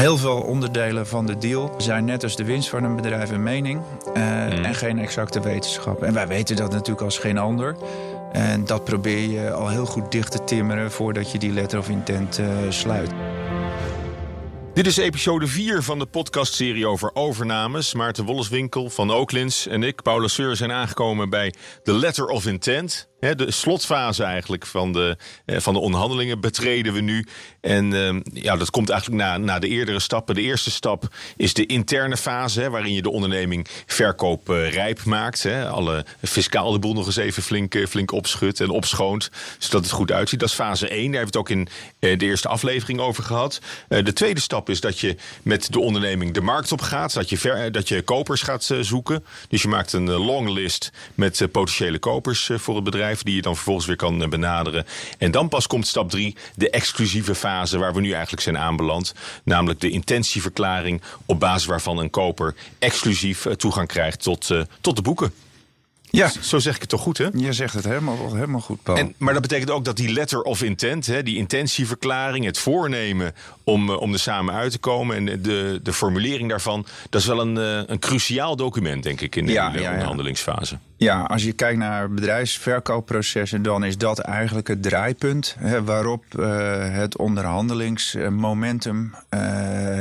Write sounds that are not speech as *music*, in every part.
Heel veel onderdelen van de deal zijn net als de winst van een bedrijf een mening uh, en geen exacte wetenschap. En wij weten dat natuurlijk als geen ander. En dat probeer je al heel goed dicht te timmeren voordat je die letter of intent uh, sluit. Dit is episode 4 van de podcastserie over overnames. Maarten Wolleswinkel van Oaklins en ik, Paula Seur, zijn aangekomen bij de Letter of Intent de slotfase eigenlijk van de, eh, van de onderhandelingen betreden we nu. En ehm, ja, dat komt eigenlijk na, na de eerdere stappen. De eerste stap is de interne fase, waarin je de onderneming verkooprijp uh, maakt. Alle fiscaal de boel nog eens even flink, uh, flink opschudt en opschoont, zodat het goed uitziet. Dat is fase 1. Daar hebben we het ook in de eerste aflevering over gehad. de tweede stap is dat je met de onderneming de markt op gaat. Dat je, ver, dat je kopers gaat zoeken. Dus je maakt een longlist met potentiële kopers voor het bedrijf die je dan vervolgens weer kan eh, benaderen. En dan pas komt stap 3, de exclusieve fase waar we nu eigenlijk zijn aanbeland. Namelijk de intentieverklaring op basis waarvan een koper exclusief eh, toegang krijgt tot, uh, tot de boeken. Ja, zo zeg ik het toch goed, hè? Je zegt het helemaal, helemaal goed, Paul. En, maar dat betekent ook dat die letter of intent, hè, die intentieverklaring, het voornemen om, om er samen uit te komen en de, de formulering daarvan, dat is wel een, een cruciaal document, denk ik, in de, ja, onderhandelingsfase. Ja, als je kijkt naar bedrijfsverkoopprocessen, dan is dat eigenlijk het draaipunt hè, waarop uh, het onderhandelingsmomentum uh,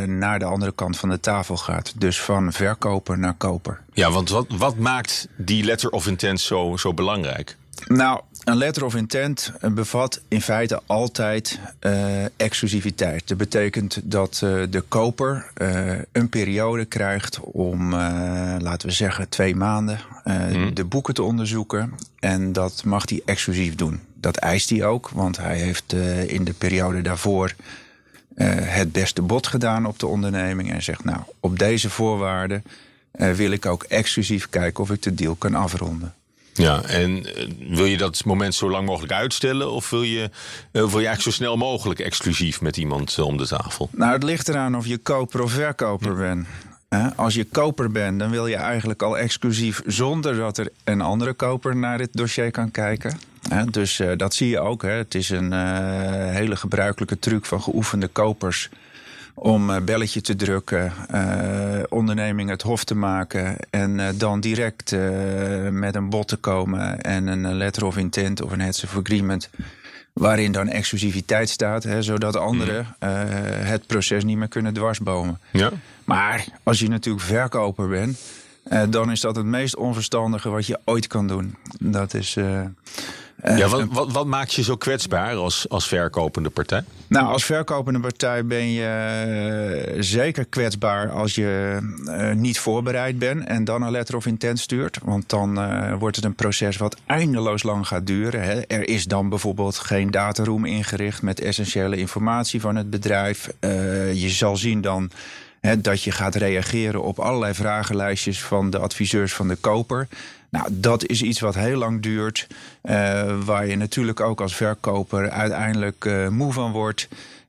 naar de andere kant van de tafel gaat. Dus van verkoper naar koper. Ja, want wat, wat maakt die letter of intent zo, zo belangrijk? Nou, een letter of intent bevat in feite altijd uh, exclusiviteit. Dat betekent dat uh, de koper uh, een periode krijgt om, laten we zeggen, twee maanden mm. de boeken te onderzoeken. En dat mag hij exclusief doen. Dat eist hij ook, want hij heeft in de periode daarvoor het beste bod gedaan op de onderneming. En zegt, nou, op deze voorwaarden wil ik ook exclusief kijken of ik de deal kan afronden. Ja, en eh, wil je dat moment zo lang mogelijk uitstellen? Of wil je, uh, wil je eigenlijk zo snel mogelijk exclusief met iemand uh, om de tafel? Nou, het ligt eraan of je koper of verkoper bent. Als je koper bent, dan wil je eigenlijk al exclusief zonder dat er een andere koper naar dit dossier kan kijken. Dus dat zie je ook. Het is een hele gebruikelijke truc van geoefende kopers om uh, belletje te drukken, uh, onderneming het hof te maken en uh, dan direct met een bod te komen en een letter of intent of een heads of agreement waarin dan exclusiviteit staat, hè, zodat anderen mhm. het proces niet meer kunnen dwarsbomen. Ja. Maar als je natuurlijk verkoper bent, dan is dat het meest onverstandige wat je ooit kan doen. Dat is eh, ja, wat, wat, wat, maakt je zo kwetsbaar als, als verkopende partij? Nou, als verkopende partij ben je eh, zeker kwetsbaar als je uh, niet voorbereid bent en dan een letter of intent stuurt. Want dan uh, wordt het een proces wat eindeloos lang gaat duren. Hè. Er is dan bijvoorbeeld geen dataroom ingericht met essentiële informatie van het bedrijf. je zal zien dan dat je gaat reageren op allerlei vragenlijstjes van de adviseurs van de koper. Nou, dat is iets wat heel lang duurt. Uh, waar je natuurlijk ook als verkoper uiteindelijk uh, moe van wordt.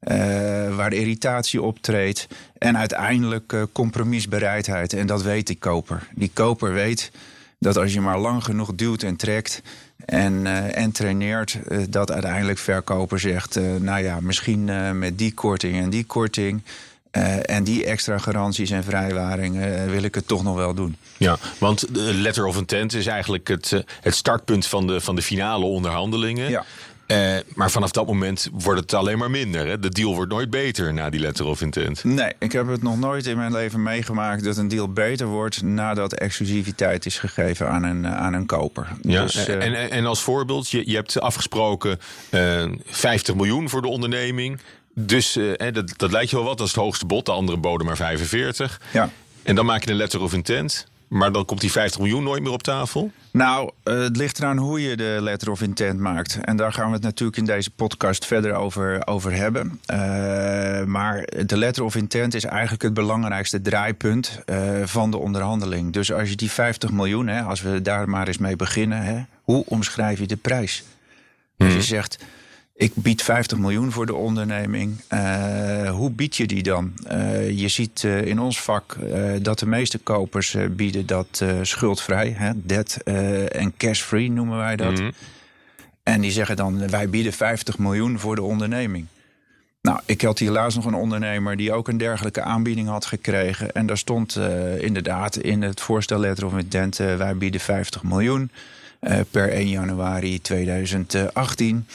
Uh, waar de irritatie optreedt. En uiteindelijk compromisbereidheid. En dat weet die koper. Die koper weet dat als je maar lang genoeg duwt en trekt. En, en traineert, dat uiteindelijk verkoper zegt: Nou ja, misschien met die korting en die korting. Uh, en die extra garanties en vrijwaringen uh, wil ik het toch nog wel doen. Ja, want de letter of intent is eigenlijk het, uh, het startpunt van de, van de finale onderhandelingen. Ja. maar vanaf dat moment wordt het alleen maar minder. Hè? De deal wordt nooit beter na die letter of intent. Nee, ik heb het nog nooit in mijn leven meegemaakt dat een deal beter wordt nadat exclusiviteit is gegeven aan een, aan een koper. Ja, dus, en, en als voorbeeld, je, je hebt afgesproken 50 miljoen voor de onderneming. Dus uh, dat, dat lijkt je wel wat. Dat is het hoogste bod. De andere boden maar 45. Ja. En dan maak je een letter of intent. Maar dan komt die 50 miljoen nooit meer op tafel? Nou, uh, het ligt eraan hoe je de letter of intent maakt. En daar gaan we het natuurlijk in deze podcast verder over, over hebben. Uh, maar de letter of intent is eigenlijk het belangrijkste draaipunt van de onderhandeling. Dus als je die 50 miljoen, hè, als we daar maar eens mee beginnen, hè, hoe omschrijf je de prijs? Als je mhm. zegt ik bied 50 miljoen voor de onderneming. Uh, hoe bied je die dan? Uh, je ziet uh, in ons vak dat de meeste kopers bieden dat schuldvrij. Hè, debt en cash-free noemen wij dat. Mm En die zeggen dan, wij bieden 50 miljoen voor de onderneming. Nou, ik had hier laatst nog een ondernemer die ook een dergelijke aanbieding had gekregen. En daar stond inderdaad in het voorstel letter of intent, uh, wij bieden 50 miljoen per 1 januari 2018.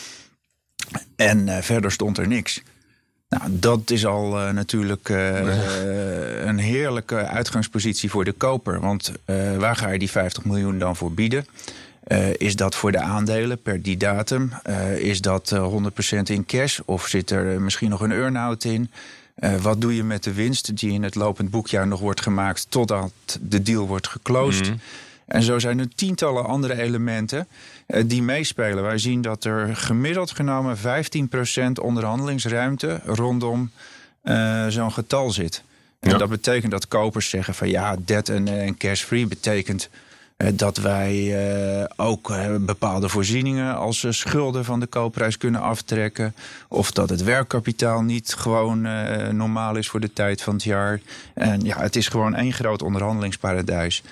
En verder stond er niks. Nou, dat is al natuurlijk een heerlijke uitgangspositie voor de koper. Want waar ga je die 50 miljoen dan voor bieden? Is dat voor de aandelen per die datum? Is dat uh, 100% in cash of zit er misschien nog een earn-out in? wat doe je met de winst die in het lopend boekjaar nog wordt gemaakt totdat de deal wordt geclosed? Mm. En zo zijn er tientallen andere elementen die meespelen. Wij zien dat er gemiddeld genomen 15% onderhandelingsruimte rondom zo'n getal zit. En ja. dat betekent dat kopers zeggen van ja, debt en cash-free betekent eh, dat wij eh, ook eh, bepaalde voorzieningen als schulden van de koopprijs kunnen aftrekken. Of dat het werkkapitaal niet gewoon normaal is voor de tijd van het jaar. En ja, het is gewoon één groot onderhandelingsparadijs.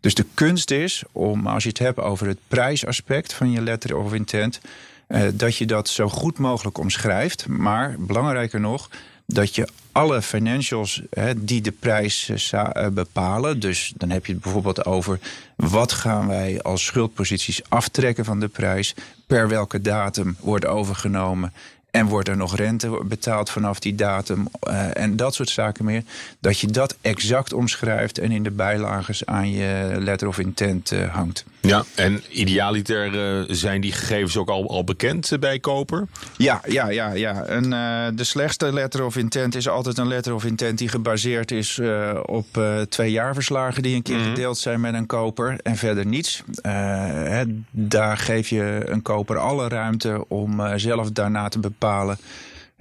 Dus de kunst is om, als je het hebt over het prijsaspect van je letter of intent, dat je dat zo goed mogelijk omschrijft. Maar belangrijker nog, dat je alle financials hè, die de prijs uh, bepalen. Dus dan heb je het bijvoorbeeld over wat gaan wij als schuldposities aftrekken van de prijs. Per welke datum wordt overgenomen. En wordt er nog rente betaald vanaf die datum? Uh, en dat soort zaken meer. Dat je dat exact omschrijft en in de bijlages aan je letter of intent uh, hangt. Ja, en idealiter uh, zijn die gegevens ook al, al bekend bij koper? Ja, ja, ja. ja. En, de slechtste letter of intent is altijd een letter of intent die gebaseerd is op twee jaarverslagen die een keer mm-hmm. gedeeld zijn met een koper en verder niets. Hè, daar geef je een koper alle ruimte om zelf daarna te bepalen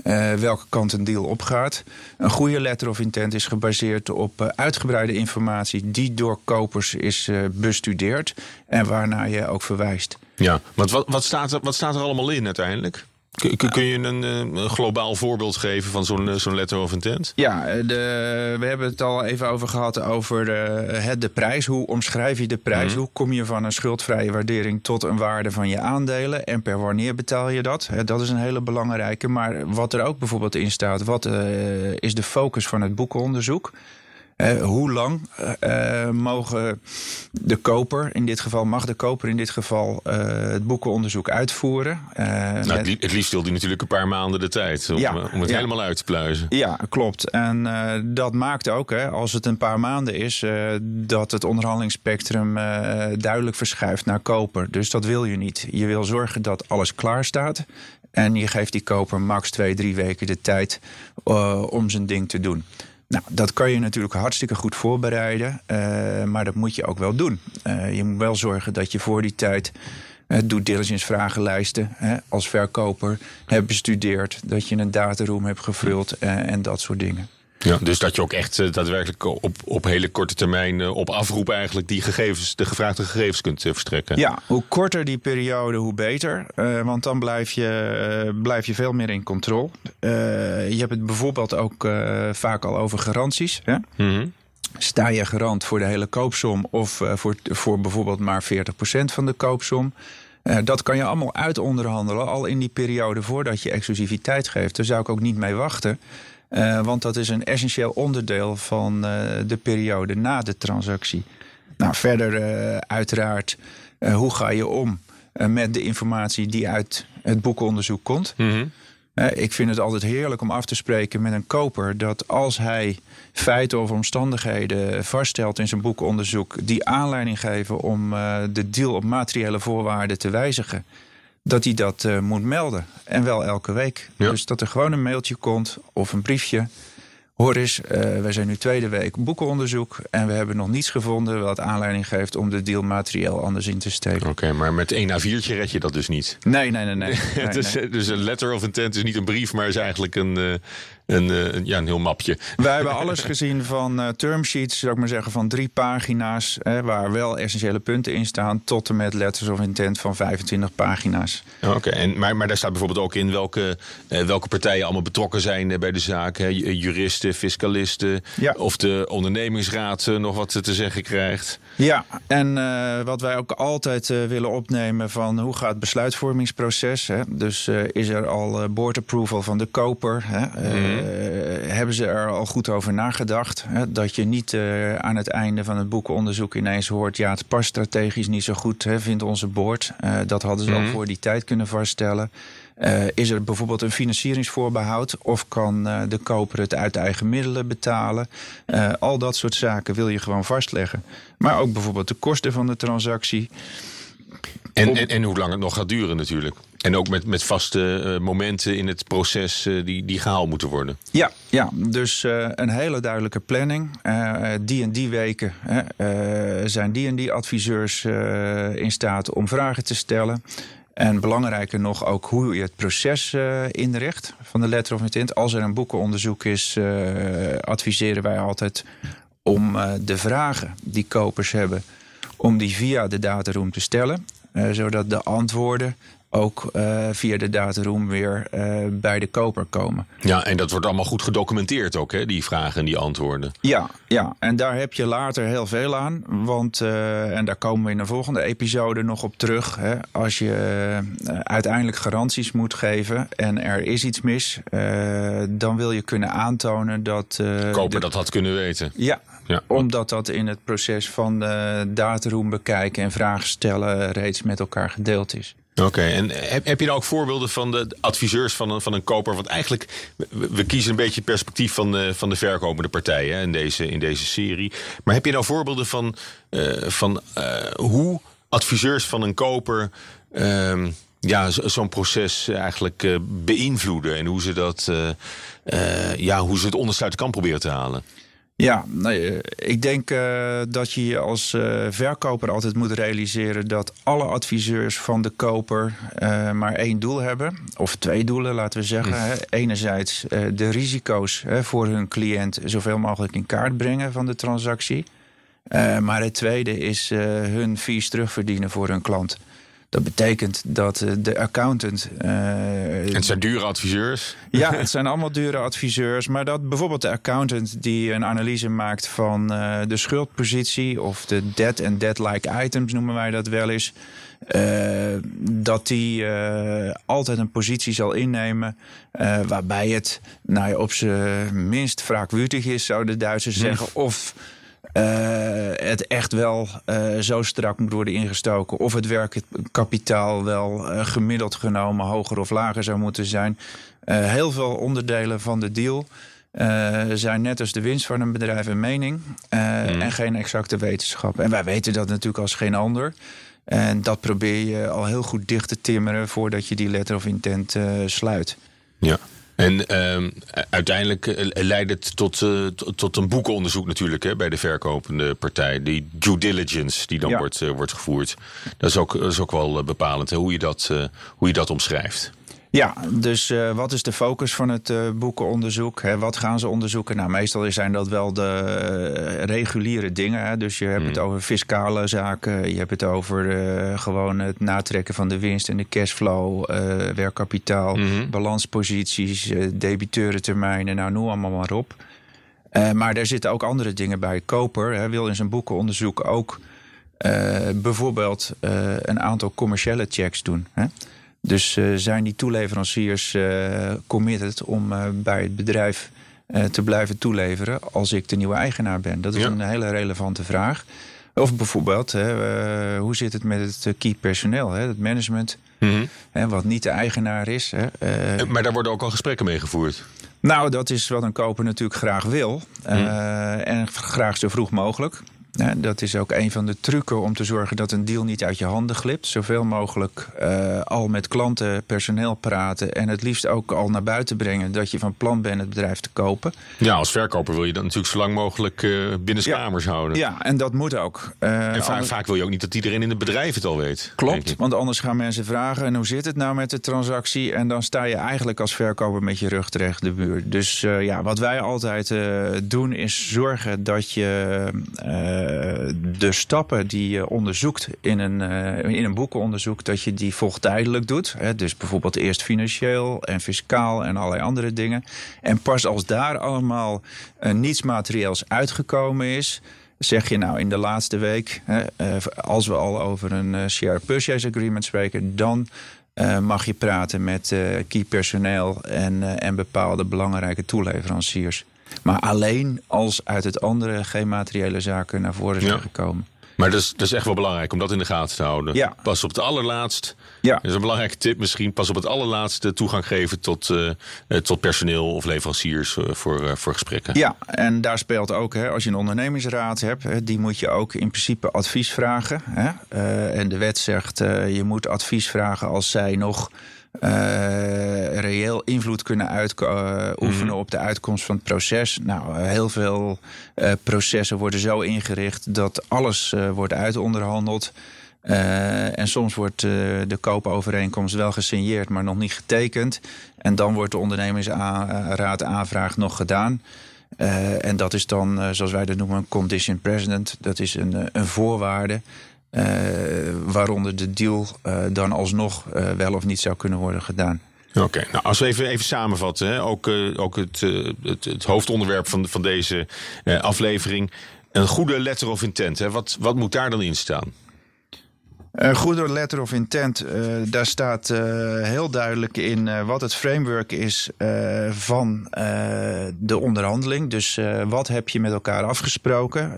uh, welke kant een deal opgaat. Een goede letter of intent is gebaseerd op uh, uitgebreide informatie die door kopers is uh, bestudeerd en waarnaar je ook verwijst. Ja, wat, wat, staat er, wat staat er allemaal in uiteindelijk? Kun, kun je een, eh, een, globaal voorbeeld geven van zo'n eh, zo'n letter of intent? Ja, de, we hebben het al even over gehad over de, de prijs. Hoe omschrijf je de prijs? Mhm. Hoe kom je van een schuldvrije waardering tot een waarde van je aandelen? En per wanneer betaal je dat? Dat is een hele belangrijke. Maar wat er ook bijvoorbeeld in staat, wat uh, is de focus van het boekenonderzoek? Uh, hoe lang uh, mogen de koper, in dit geval mag de koper in dit geval uh, het boekenonderzoek uitvoeren? nou, het, het, liefst wil hij natuurlijk een paar maanden de tijd om, ja, om het ja. helemaal uit te pluizen. Ja, klopt. En dat maakt ook, hè, als het een paar maanden is, dat het onderhandelingsspectrum duidelijk verschuift naar koper. Dus dat wil je niet. Je wil zorgen dat alles klaar staat. En je geeft die koper max twee, drie weken de tijd om zijn ding te doen. Nou, dat kan je natuurlijk hartstikke goed voorbereiden, uh, maar dat moet je ook wel doen. Uh, je moet wel zorgen dat je voor die tijd uh, due diligence vragenlijsten als verkoper hebt bestudeerd, dat je een dataroom hebt gevuld en dat soort dingen. Ja, dus dat je ook echt uh, daadwerkelijk op, op hele korte termijn uh, op afroep eigenlijk die gegevens, de gevraagde gegevens kunt verstrekken. Ja, hoe korter die periode, hoe beter. want dan blijf je, blijf je veel meer in controle. je hebt het bijvoorbeeld ook vaak al over garanties. Hè? Mm-hmm. Sta je garant voor de hele koopsom of voor, voor bijvoorbeeld maar 40% van de koopsom? dat kan je allemaal uitonderhandelen al in die periode voordat je exclusiviteit geeft. Daar zou ik ook niet mee wachten. Uh, want dat is een essentieel onderdeel van uh, de periode na de transactie. Nou, verder uh, uiteraard, hoe ga je om met de informatie die uit het boekonderzoek komt? Mm -hmm. ik vind het altijd heerlijk om af te spreken met een koper dat als hij feiten of omstandigheden vaststelt in zijn boekonderzoek die aanleiding geven om de deal op materiële voorwaarden te wijzigen, dat hij dat uh, moet melden. En wel elke week. Ja. Dus dat er gewoon een mailtje komt of een briefje. Hoor eens, uh, wij zijn nu tweede week boekenonderzoek en we hebben nog niets gevonden wat aanleiding geeft om de deal materieel anders in te steken. Oké, okay, maar met één A4'tje red je dat dus niet? Nee, nee, nee. nee. *laughs* dus, nee. dus, een letter of intent is niet een brief, maar is eigenlijk een, uh, een, een, ja, een heel mapje. Wij hebben alles gezien van uh, termsheets, zou ik maar zeggen, van drie pagina's, hè, waar wel essentiële punten in staan, tot en met letters of intent van 25 pagina's. Oké, en maar, maar daar staat bijvoorbeeld ook in welke, uh, welke partijen allemaal betrokken zijn bij de zaak. Hè? Juristen, fiscalisten, ja. of de ondernemingsraad nog wat te zeggen krijgt. Ja, en uh, wat wij ook altijd uh, willen opnemen van hoe gaat het besluitvormingsproces. Hè? Dus uh, is er al board approval van de koper? Hè? Mm. Hebben ze er al goed over nagedacht? Hè? Dat je niet aan het einde van het boekenonderzoek ineens hoort... ja, het past strategisch niet zo goed, hè, vindt onze board. dat hadden ze mm. al voor die tijd kunnen vaststellen. Uh, is er bijvoorbeeld een financieringsvoorbehoud of kan uh, de koper het uit eigen middelen betalen? Uh, al dat soort zaken wil je gewoon vastleggen. Maar ook bijvoorbeeld de kosten van de transactie. En, en, en hoe lang het nog gaat duren natuurlijk. En ook met, met vaste momenten in het proces die, die gehaald moeten worden. Ja, ja dus een hele duidelijke planning. die en die weken zijn die en die adviseurs in staat om vragen te stellen. En belangrijker nog ook hoe je het proces uh, inricht van de letter of intent. Als er een boekenonderzoek is, uh, adviseren wij altijd om uh, de vragen die kopers hebben, om die via de dataroom te stellen. zodat de antwoorden ook uh, via de dataroom weer uh, bij de koper komen. Ja, en dat wordt allemaal goed gedocumenteerd ook, hè? die vragen en die antwoorden. Ja, ja, en daar heb je later heel veel aan. Want, uh, en daar komen we in de volgende episode nog op terug. Hè? Als je uiteindelijk garanties moet geven en er is iets mis, dan wil je kunnen aantonen dat. de koper dat had kunnen weten. Ja, ja. Omdat dat in het proces van dataroom bekijken en vragen stellen reeds met elkaar gedeeld is. Oké, en heb, heb je nou ook voorbeelden van de adviseurs van een, van een koper? Want eigenlijk, we, kiezen een beetje het perspectief van de, van de verkopende partijen in, deze, in deze serie. Maar heb je nou voorbeelden van, uh, van uh, hoe adviseurs van een koper uh, ja, zo'n proces eigenlijk uh, beïnvloeden en hoe ze, dat, ja, hoe ze het ondersluit kan proberen te halen? Ja, nee, ik denk uh, dat je als uh, verkoper altijd moet realiseren dat alle adviseurs van de koper uh, maar één doel hebben. Of twee doelen, laten we zeggen. Hm. Enerzijds de risico's voor hun cliënt zoveel mogelijk in kaart brengen van de transactie. maar het tweede is hun fees terugverdienen voor hun klant. Dat betekent dat eh, de accountant. Uh, het zijn dure adviseurs? Ja, *laughs* het zijn allemaal dure adviseurs. Maar dat bijvoorbeeld de accountant die een analyse maakt van uh, de schuldpositie of de debt en debt-like items noemen wij dat wel eens. Uh, dat die altijd een positie zal innemen waarbij het nou ja, op zijn minst wraakwutig is, zouden de Duitsers hm. zeggen. Of het echt wel uh, zo strak moet worden ingestoken. Of het werkkapitaal wel uh, gemiddeld genomen hoger of lager zou moeten zijn. heel veel onderdelen van de deal zijn net als de winst van een bedrijf een mening. Mm. En geen exacte wetenschap. En wij weten dat natuurlijk als geen ander. En dat probeer je al heel goed dicht te timmeren voordat je die letter of intent sluit. Ja. En uh, uiteindelijk eh, leidt het tot, uh, tot een boekenonderzoek natuurlijk hè, bij de verkopende partij. Die due diligence die dan wordt, uh, wordt gevoerd. Dat is ook, dat is ook wel bepalend hè, hoe, je dat, hoe je dat omschrijft. Ja, dus uh, wat is de focus van het uh, boekenonderzoek? Hè, wat gaan ze onderzoeken? Nou, meestal zijn dat wel de uh, reguliere dingen. Hè? Dus je hebt het hmm. over fiscale zaken. Je hebt het over gewoon het natrekken van de winst en de cashflow, werkkapitaal, mm. balansposities, debiteurentermijnen. Nou, noem allemaal maar op. maar er zitten ook andere dingen bij. Koper hè, wil in zijn boekenonderzoek ook bijvoorbeeld een aantal commerciële checks doen. Hè? Dus uh, zijn die toeleveranciers uh, committed om uh, bij het bedrijf te blijven toeleveren als ik de nieuwe eigenaar ben? Dat is een hele relevante vraag. Of bijvoorbeeld, hoe zit het met het key personeel, hè, het management, mm hè, wat niet de eigenaar is. Hè, maar daar worden ook al gesprekken mee gevoerd. Nou, dat is wat een koper natuurlijk graag wil. Mm. En graag zo vroeg mogelijk. Dat is ook een van de trucken om te zorgen dat een deal niet uit je handen glipt. Zoveel mogelijk uh, al met klanten, personeel praten. En het liefst ook al naar buiten brengen dat je van plan bent het bedrijf te kopen. Ja, als verkoper wil je dat natuurlijk zo lang mogelijk uh, binnen kamers houden. Ja, en dat moet ook. Uh, en vaak, vaak, wil je ook niet dat iedereen in het bedrijf het al weet. Klopt, want anders gaan mensen vragen: en hoe zit het nou met de transactie? En dan sta je eigenlijk als verkoper met je rug terecht de muur. Dus ja, wat wij altijd doen is zorgen dat je eh, de stappen die je onderzoekt in een, uh, in een boekenonderzoek, dat je die volgtijdelijk doet. Hè? Dus bijvoorbeeld eerst financieel en fiscaal en allerlei andere dingen. En pas als daar allemaal uh, niets materieels uitgekomen is, zeg je nou in de laatste week, als we al over een share purchase agreement spreken, dan mag je praten met key personeel en, en bepaalde belangrijke toeleveranciers. Maar alleen als uit het andere geen materiële zaken naar voren zijn gekomen. Maar dat is, dat is echt wel belangrijk om dat in de gaten te houden. Ja. Pas op het allerlaatst. Ja. Dat is een belangrijke tip misschien. Pas op het allerlaatste toegang geven tot, uh, tot personeel of leveranciers uh, voor, uh, voor gesprekken. Ja, en daar speelt ook, hè, als je een ondernemingsraad hebt, die moet je ook in principe advies vragen. Hè? en de wet zegt, je moet advies vragen als zij nog uh, reëel invloed kunnen uitoefenen mhm. op de uitkomst van het proces. Nou, heel veel processen worden zo ingericht dat alles wordt uitonderhandeld. en soms wordt de koopovereenkomst wel gesigneerd, maar nog niet getekend. En dan wordt de ondernemingsraad aanvraag nog gedaan. en dat is dan, zoals wij dat noemen, een condition precedent. Dat is een, een voorwaarde. Eh, waaronder de deal eh, dan alsnog eh, wel of niet zou kunnen worden gedaan. Oké, nou als we even, even samenvatten, hè? ook, ook het, het, het, hoofdonderwerp van, van deze aflevering. Een goede letter of intent, hè? Wat, wat moet daar dan in staan? Een goede letter of intent, daar staat heel duidelijk in wat het framework is van de onderhandeling. Dus wat heb je met elkaar afgesproken?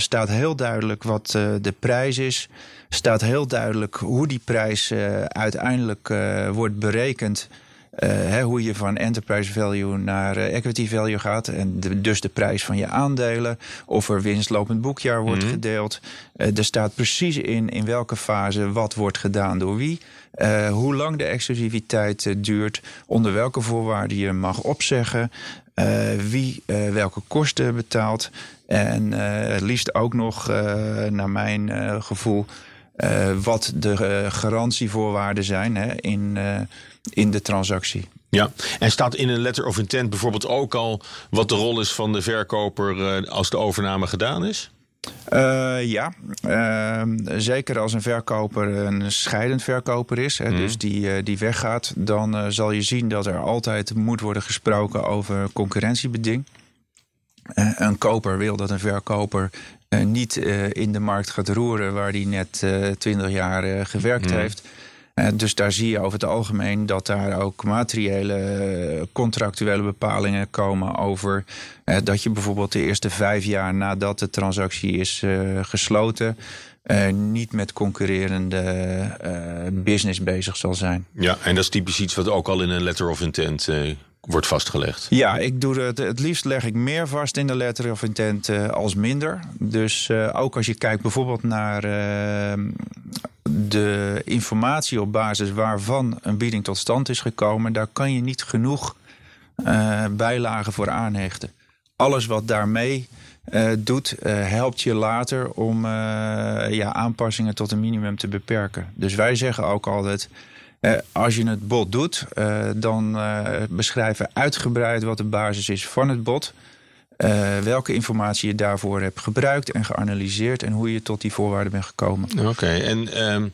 staat heel duidelijk wat de prijs is. Staat heel duidelijk hoe die prijs uiteindelijk wordt berekend. Uh, hoe je van enterprise value naar uh, equity value gaat. En de, dus de prijs van je aandelen. Of er winstlopend boekjaar wordt mm gedeeld. Uh, er staat precies in in welke fase wat wordt gedaan door wie. hoe lang de exclusiviteit duurt. Onder welke voorwaarden je mag opzeggen. wie welke kosten betaalt. En het liefst ook nog, naar mijn gevoel, wat de garantievoorwaarden zijn hè, in in de transactie. Ja, en staat in een letter of intent bijvoorbeeld ook al wat de rol is van de verkoper als de overname gedaan is? Uh, ja, uh, zeker als een verkoper een scheidend verkoper is, hè, mm. dus die, uh, die weggaat, dan zal je zien dat er altijd moet worden gesproken over concurrentiebeding. een koper wil dat een verkoper niet in de markt gaat roeren waar hij net 20 jaar gewerkt mm. heeft. Dus daar zie je over het algemeen dat daar ook materiële eh, contractuele bepalingen komen over dat je bijvoorbeeld de eerste vijf jaar nadat de transactie is gesloten. niet met concurrerende business bezig zal zijn. Ja, en dat is typisch iets wat ook al in een letter of intent wordt vastgelegd. Ja, ik doe het, het liefst leg ik meer vast in de letter of intent als minder. Dus ook als je kijkt bijvoorbeeld naar de informatie op basis waarvan een bieding tot stand is gekomen, daar kan je niet genoeg bijlagen voor aanhechten. Alles wat daarmee doet, helpt je later om ja, aanpassingen tot een minimum te beperken. Dus wij zeggen ook altijd. Als je het bod doet, dan beschrijven uitgebreid wat de basis is van het bod. Uh, welke informatie je daarvoor hebt gebruikt en geanalyseerd en hoe je tot die voorwaarden bent gekomen. Oké, en um,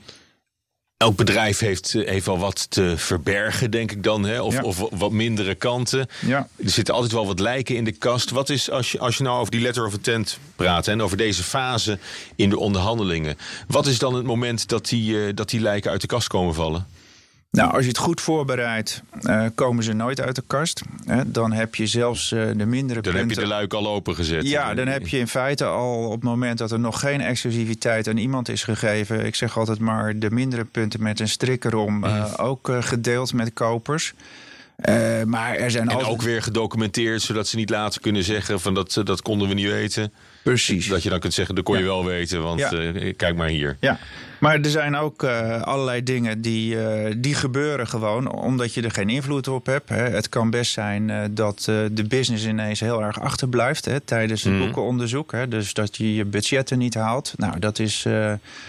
elk bedrijf heeft, eh, heeft wel wat te verbergen, denk ik dan, hè? Of, ja. of wat mindere kanten. Ja. Er zitten altijd wel wat lijken in de kast. Wat is, als je, als je nou over die letter of intent praat en over deze fase in de onderhandelingen, wat is dan het moment dat die, uh, dat die lijken uit de kast komen vallen? Nou, als je het goed voorbereidt, uh, komen ze nooit uit de kast. Hè? Dan heb je zelfs uh, de mindere dan punten... heb je de luik al opengezet. Ja, dan heb je in feite al op het moment dat er nog geen exclusiviteit aan iemand is gegeven... ik zeg altijd maar de mindere punten met een strik erom... Uh, ook gedeeld met kopers. Maar er zijn en altijd... ook weer gedocumenteerd, zodat ze niet later kunnen zeggen van dat, dat konden we niet weten. Precies. Dat je dan kunt zeggen, dat kon je wel weten, want kijk maar hier. Ja, maar er zijn ook uh, allerlei dingen die, uh, die gebeuren gewoon omdat je er geen invloed op hebt. Hè. Het kan best zijn uh, dat de business ineens heel erg achterblijft hè, tijdens het mm. boekenonderzoek. Hè. Dus dat je je budgetten niet haalt. Nou, dat is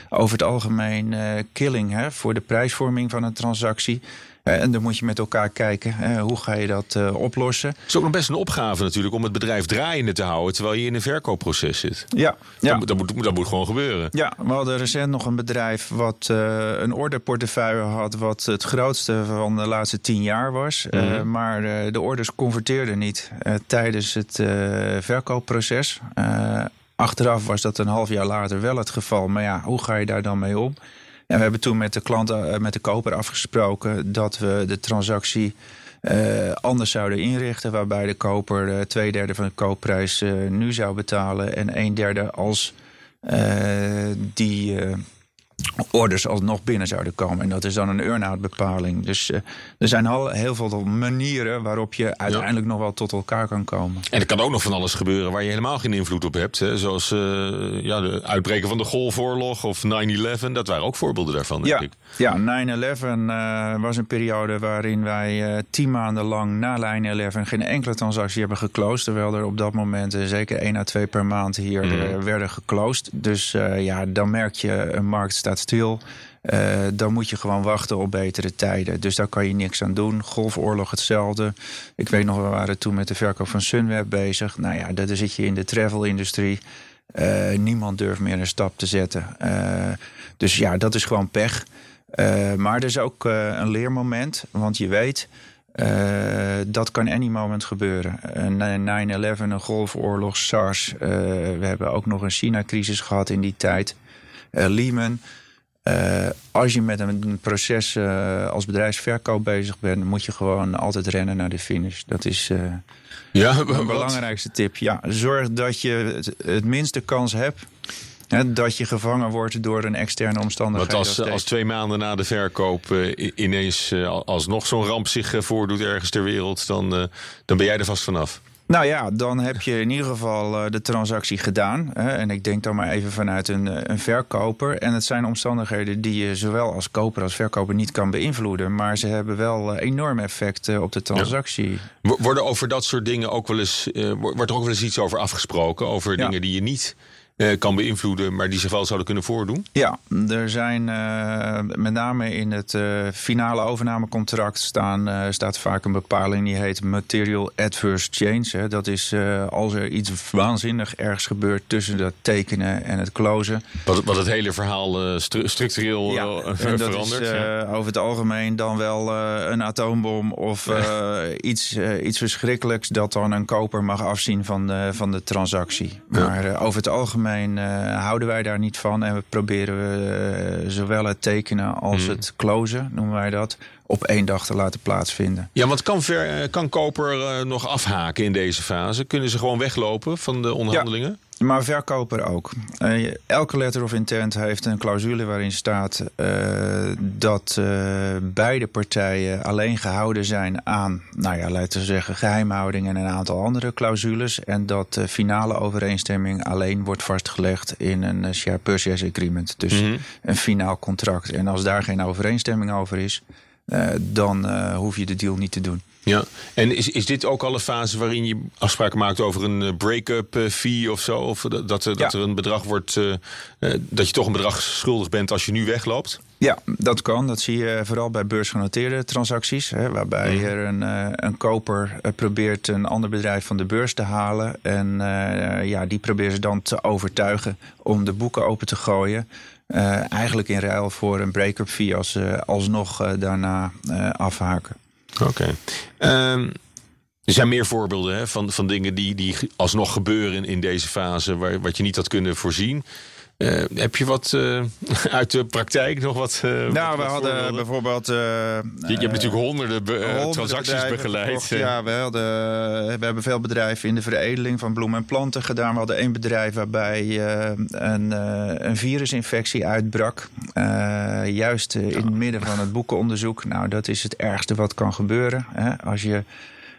over het algemeen killing hè, voor de prijsvorming van een transactie. Eh, en dan moet je met elkaar kijken, hoe ga je dat uh, oplossen. Het is ook nog best een opgave natuurlijk om het bedrijf draaiende te houden... terwijl je in een verkoopproces zit. Ja, ja. Dat, dat, moet, dat moet gewoon gebeuren. Ja, we hadden recent nog een bedrijf wat een orderportefeuille had... wat het grootste van de laatste tien jaar was. Mm -hmm. maar de orders converteerden niet tijdens het verkoopproces... Achteraf was dat een half jaar later wel het geval. Maar ja, hoe ga je daar dan mee om? En we hebben toen met de klant, eh, met de koper afgesproken dat we de transactie uh, anders zouden inrichten. Waarbij de koper uh, twee derde van de koopprijs nu zou betalen en een derde als die orders alsnog binnen zouden komen. En dat is dan een earn-out bepaling. Dus uh, er zijn al heel veel manieren waarop je uiteindelijk nog wel tot elkaar kan komen. En er kan ook nog van alles gebeuren waar je helemaal geen invloed op hebt. Hè? Zoals uh, ja, de uitbreken van de Golfoorlog of 9-11. Dat waren ook voorbeelden daarvan, denk ja. ik. Ja, 9-11 uh, was een periode waarin wij tien maanden lang na 9-11 geen enkele transactie hebben geclosed. Terwijl er op dat moment zeker één à twee per maand hier mm. werden geclosed. Dus ja, dan merk je een markt staat stil. Uh, dan moet je gewoon wachten op betere tijden. Dus daar kan je niks aan doen. Golfoorlog hetzelfde. Ik weet nog, we waren toen met de verkoop van Sunweb bezig. Nou ja, daar zit je in de travel-industrie. Uh, niemand durft meer een stap te zetten. Uh, dus ja, dat is gewoon pech. maar er is ook een leermoment. Want je weet, dat kan any moment gebeuren. 9-11, een golfoorlog, SARS. we hebben ook nog een China-crisis gehad in die tijd. Lehman. Uh, als je met een proces uh, als bedrijfsverkoop bezig bent, moet je gewoon altijd rennen naar de finish. Dat is uh, ja, de belangrijkste tip. Ja, zorg dat je het, het minste kans hebt hè, dat je gevangen wordt door een externe omstandigheid. Want als, als twee maanden na de verkoop ineens alsnog zo'n ramp zich voordoet ergens ter wereld, dan, dan ben jij er vast vanaf. Nou ja, dan heb je in ieder geval uh, de transactie gedaan. Hè, en ik denk dan maar even vanuit een, eh, een, verkoper. En het zijn omstandigheden die je zowel als koper als verkoper niet kan beïnvloeden. Maar ze hebben wel uh, enorm effect uh, op de transactie. Ja. Worden over dat soort dingen ook wel eens, wordt er ook wel eens iets over afgesproken? Over ja. dingen die je niet uh, kan beïnvloeden, maar die zich wel zouden kunnen voordoen? Ja, er zijn uh, met name in het uh, finale overnamecontract staan, staat vaak een bepaling die heet Material Adverse Change. Hè. Dat is als er iets waanzinnig ergs gebeurt tussen het tekenen en het closen. Wat, wat het hele verhaal stru structureel ja, en dat verandert. Is, ja. Over het algemeen dan wel een atoombom of *laughs* iets, iets verschrikkelijks dat dan een koper mag afzien van de, van de transactie. Maar over het algemeen uh, houden wij daar niet van. En we proberen we, uh, zowel het tekenen als mm. het closen, noemen wij dat, op één dag te laten plaatsvinden. Ja, want kan, ver, kan koper nog afhaken in deze fase? Kunnen ze gewoon weglopen van de onderhandelingen? Ja. Maar verkoper ook. Uh, elke letter of intent heeft een clausule waarin staat uh, dat uh, beide partijen alleen gehouden zijn aan, nou ja, laten we zeggen, geheimhouding en een aantal andere clausules. En dat de finale overeenstemming alleen wordt vastgelegd in een share purchase agreement. Dus mm -hmm. een finaal contract. En als daar geen overeenstemming over is, dan hoef je de deal niet te doen. Ja, en is, is dit ook al een fase waarin je afspraken maakt over een break-up fee of zo? Of dat, dat, ja. dat er een bedrag wordt, uh, dat je toch een bedrag schuldig bent als je nu wegloopt? Ja, dat kan. Dat zie je vooral bij beursgenoteerde transacties. Hè, waarbij mm. er een, een koper probeert een ander bedrijf van de beurs te halen. En ja, die proberen ze dan te overtuigen om de boeken open te gooien. Eigenlijk in ruil voor een break-up fee als ze alsnog daarna afhaken. Oké. Um, er zijn meer voorbeelden hè, van, van dingen die, die alsnog gebeuren in deze fase, waar, wat je niet had kunnen voorzien. Uh, heb je wat uh, *laughs* uit de praktijk nog wat? Uh, nou, we hadden bijvoorbeeld. Je, je, hebt natuurlijk honderden, honderden transacties begeleid. ja, we, hadden, we hebben veel bedrijven in de veredeling van bloemen en planten gedaan. We hadden één bedrijf waarbij een, een, virusinfectie uitbrak. juist in het midden van het boekenonderzoek. Nou, dat is het ergste wat kan gebeuren. Hè? Als je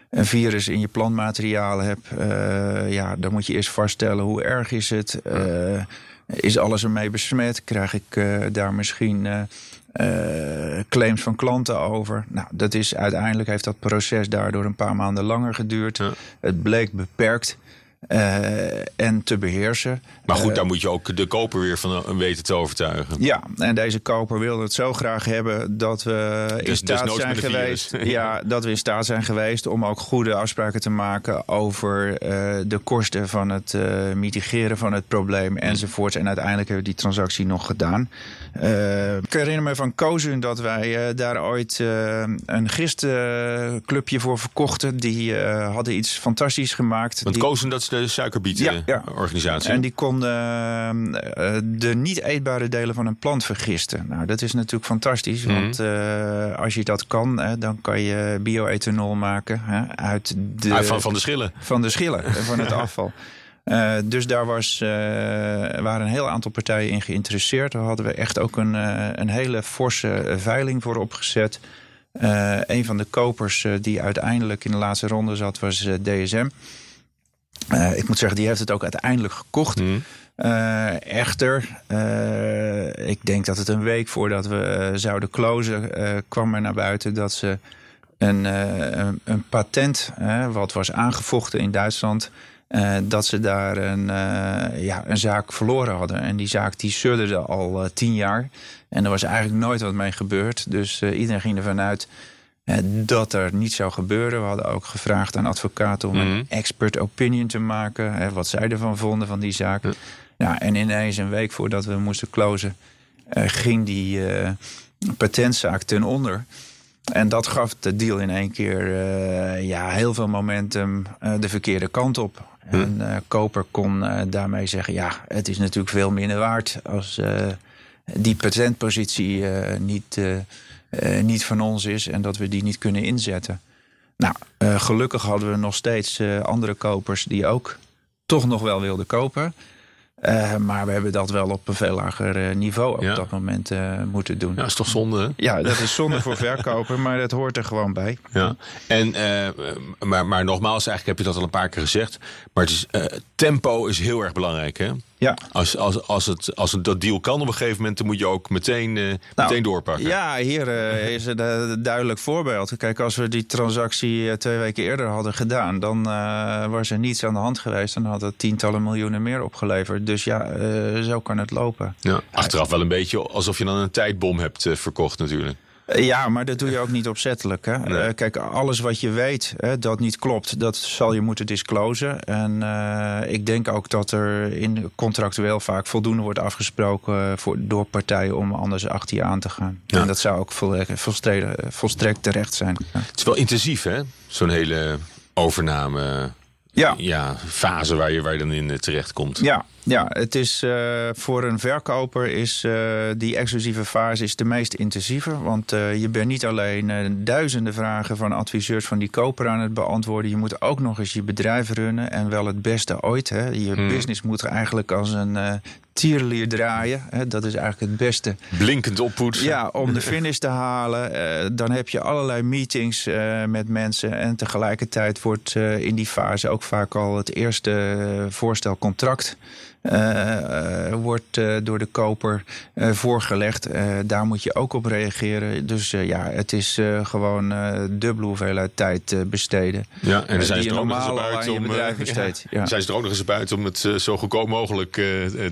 een virus in je plantmaterialen hebt, ja, dan moet je eerst vaststellen hoe erg is het. Is alles ermee besmet? Krijg ik uh, daar misschien uh, uh, claims van klanten over? Nou, dat is uiteindelijk heeft dat proces daardoor een paar maanden langer geduurd. Ja. Het bleek beperkt. Uh, en te beheersen. Maar goed, uh, daar moet je ook de koper weer van weten te overtuigen. Ja, en deze koper wilde het zo graag hebben dat we dus, in staat dus zijn geweest. *laughs* ja, dat we in staat zijn geweest om ook goede afspraken te maken over uh, de kosten van het mitigeren van het probleem mm. enzovoorts. En uiteindelijk hebben we die transactie nog gedaan. Ik herinner me van Kozun dat wij daar ooit een gistclubje voor verkochten. Die hadden iets fantastisch gemaakt. Want die... Kozun, dat is de suikerbietenorganisatie. Ja, En die konden de niet eetbare delen van een plant vergisten. Nou, dat is natuurlijk fantastisch. Mm. Want als je dat kan, hè, dan kan je bioethanol maken hè, uit de... Ah, van, van de schillen? Van de schillen, van het *laughs* afval. Uh, dus daar was, uh, waren een heel aantal partijen in geïnteresseerd. Daar hadden we echt ook een, uh, een hele forse veiling voor opgezet. een van de kopers die uiteindelijk in de laatste ronde zat, was DSM. Ik moet zeggen, die heeft het ook uiteindelijk gekocht. Mm. Uh, echter, ik denk dat het een week voordat we zouden closen, kwam er naar buiten dat ze een, een, een patent, wat was aangevochten in Duitsland, dat ze daar een, ja, een zaak verloren hadden. En die zaak die sudderde al tien jaar. En er was eigenlijk nooit wat mee gebeurd. Dus iedereen ging ervan uit dat er niet zou gebeuren. We hadden ook gevraagd aan advocaten om een mhm. expert opinion te maken. Hè, wat zij ervan vonden van die zaak. Ja. en ineens een week voordat we moesten closen... Uh, ging die uh, patentzaak ten onder. En dat gaf de deal in één keer uh, ja, heel veel momentum de verkeerde kant op. Hm. En koper kon daarmee zeggen... ja, het is natuurlijk veel minder waard... als die patentpositie niet niet van ons is en dat we die niet kunnen inzetten. Nou, gelukkig hadden we nog steeds andere kopers die ook toch nog wel wilden kopen. Uh, maar we hebben dat wel op een veel lager niveau op dat moment moeten doen. Ja, dat is toch zonde? Ja, dat is zonde *laughs* voor verkoper, maar dat hoort er gewoon bij. Ja. En, maar, maar nogmaals, eigenlijk heb je dat al een paar keer gezegd. Maar het is, tempo is heel erg belangrijk, hè? Ja. Als, als, als, het, als het dat deal kan op een gegeven moment, dan moet je ook meteen, uh, meteen doorpakken. Ja, hier uh, is het een duidelijk voorbeeld. Kijk, als we die transactie twee weken eerder hadden gedaan, dan was er niets aan de hand geweest. Dan had het tientallen miljoenen meer opgeleverd. Dus ja, zo kan het lopen. Ja, achteraf wel een beetje alsof je dan een tijdbom hebt verkocht natuurlijk. Eh, ja, maar dat doe je ook niet opzettelijk. Hè? Eh, kijk, alles wat je weet hè, dat niet klopt, dat zal je moeten disclosen. En uh, ik denk ook dat er in contractueel vaak voldoende wordt afgesproken voor, door partijen om anders achter je aan te gaan. Ja. En dat zou ook volstrekt, volstrekt terecht zijn. Het is wel intensief, hè? Zo'n hele overname ja. Ja, fase waar je, waar je dan in terecht komt. Ja, ja, het is uh, voor een verkoper is uh, die exclusieve fase is de meest intensieve. Want uh, je bent niet alleen duizenden vragen van adviseurs van die koper aan het beantwoorden. Je moet ook nog eens je bedrijf runnen en wel het beste ooit. Hè. Je hmm. business moet eigenlijk als een tierlier draaien. Hè. Dat is eigenlijk het beste. Blinkend oppoetsen. Ja, om de finish te halen. dan heb je allerlei meetings met mensen. En tegelijkertijd wordt in die fase ook vaak al het eerste voorstel contract wordt uh, door de koper voorgelegd. daar moet je ook op reageren. Dus ja, het is gewoon dubbele hoeveelheid tijd besteden. Ja, en zijn ze er ook nog eens buiten om, *laughs* ja, zijn ze er ook nog eens buiten om het zo goedkoop mogelijk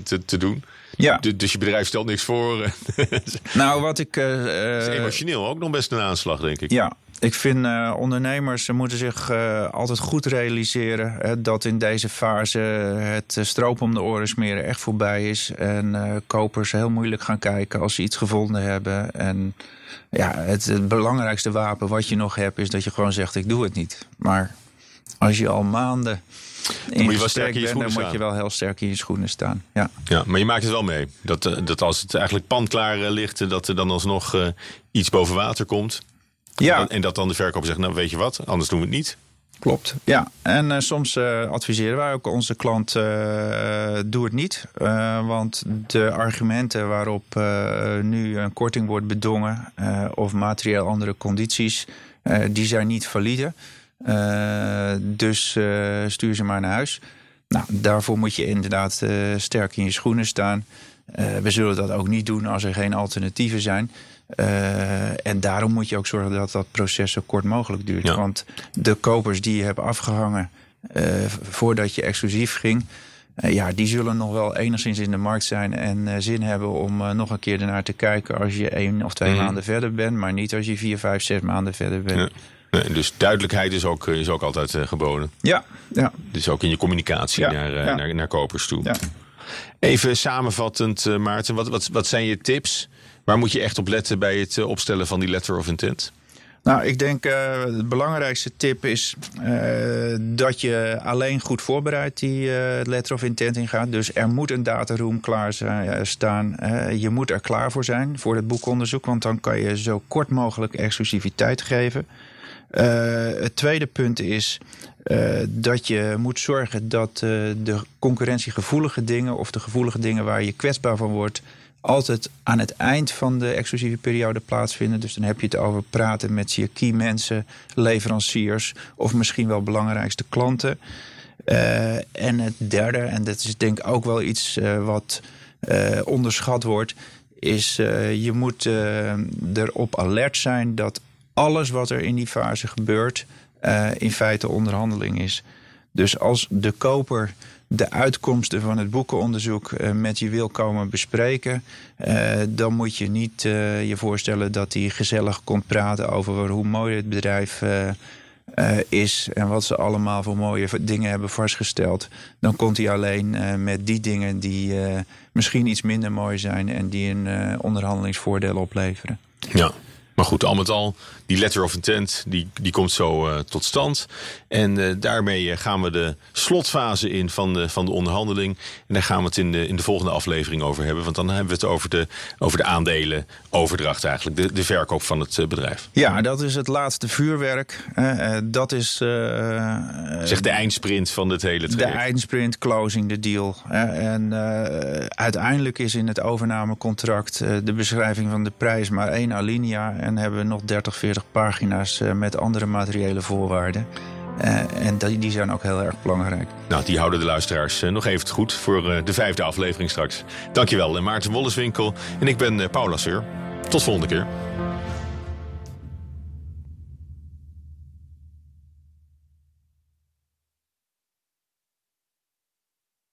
te, te doen. Ja. dus je bedrijf stelt niks voor. *laughs* nou, wat ik. is emotioneel ook nog best een aanslag, denk ik. Ja, ik vind uh, ondernemers moeten zich uh, altijd goed realiseren hè, dat in deze fase het stroop om de oren smeren echt voorbij is. En uh, kopers heel moeilijk gaan kijken als ze iets gevonden hebben. En ja, het, het, belangrijkste wapen wat je nog hebt is dat je gewoon zegt: ik doe het niet. Maar als je al maanden in moet je wel sterk in je bent, dan schoenen moet je wel heel sterk in je schoenen staan. Ja. Ja, maar je maakt het wel mee. Dat, eh, dat als het eigenlijk pandklaar eh, ligt, eh, dat er dan alsnog eh, iets boven water komt. Ja, En dat dan de verkoper zegt, nou weet je wat, anders doen we het niet. klopt. Ja, en eh, soms eh, adviseren wij ook onze klant: eh, doe het niet. Want de argumenten waarop nu een korting wordt bedongen of materieel andere condities, die zijn niet valide. Dus stuur ze maar naar huis. Nou, daarvoor moet je inderdaad sterk in je schoenen staan. We zullen dat ook niet doen als er geen alternatieven zijn. Eh, en daarom moet je ook zorgen dat dat proces zo kort mogelijk duurt. Ja. Want de kopers die je hebt afgehangen eh, voordat je exclusief ging, eh, ja, die zullen nog wel enigszins in de markt zijn en zin hebben om nog een keer ernaar te kijken als je één of twee Mhm. maanden verder bent, maar niet als je vier, vijf, zes maanden verder bent. Ja. Nee, dus duidelijkheid is ook, is ook altijd geboden. Ja, ja, Dus ook in je communicatie Ja, naar, naar, naar kopers toe. ja. Even samenvattend, Maarten, wat, wat, wat zijn je tips? Waar moet je echt op letten bij het eh, opstellen van die letter of intent? Nou, ik denk uh, de belangrijkste tip is uh, dat je alleen goed voorbereid die letter of intent ingaat. Dus er moet een dataroom klaar staan. je moet er klaar voor zijn voor het boekonderzoek, want dan kan je zo kort mogelijk exclusiviteit geven. het tweede punt is dat je moet zorgen dat de concurrentiegevoelige dingen of de gevoelige dingen waar je kwetsbaar van wordt altijd aan het eind van de exclusieve periode plaatsvinden. Dus dan heb je het over praten met je key mensen, leveranciers of misschien wel belangrijkste klanten. Uh, en het derde, en dat is denk ik ook wel iets uh, wat uh, onderschat wordt, is je moet erop alert zijn dat alles wat er in die fase gebeurt in feite onderhandeling is. Dus als de koper de uitkomsten van het boekenonderzoek uh, met je wil komen bespreken, uh, dan moet je niet uh, je voorstellen dat hij gezellig komt praten over hoe mooi het bedrijf is en wat ze allemaal voor mooie dingen hebben vastgesteld. Dan komt hij alleen met die dingen die misschien iets minder mooi zijn en die een onderhandelingsvoordeel opleveren. Ja. Maar goed, al met al, die letter of intent, die, die komt zo uh, tot stand. En uh, daarmee gaan we de slotfase in van de, van de onderhandeling. En daar gaan we het in de, in de volgende aflevering over hebben. Want dan hebben we het over de, over de aandelen overdracht eigenlijk. De, de verkoop van het bedrijf. Ja, dat is het laatste vuurwerk. dat is... zeg de eindsprint van dit hele traject. De eindsprint, closing the deal. en uiteindelijk is in het overnamecontract de beschrijving van de prijs maar één alinea en hebben we nog 30, 40 pagina's uh, met andere materiële voorwaarden. Uh, en die, die zijn ook heel erg belangrijk. Nou, die houden de luisteraars uh, nog even goed voor de vijfde aflevering straks. Dankjewel, Maarten Wolleswinkel. En ik ben Paula Seur. Tot volgende keer.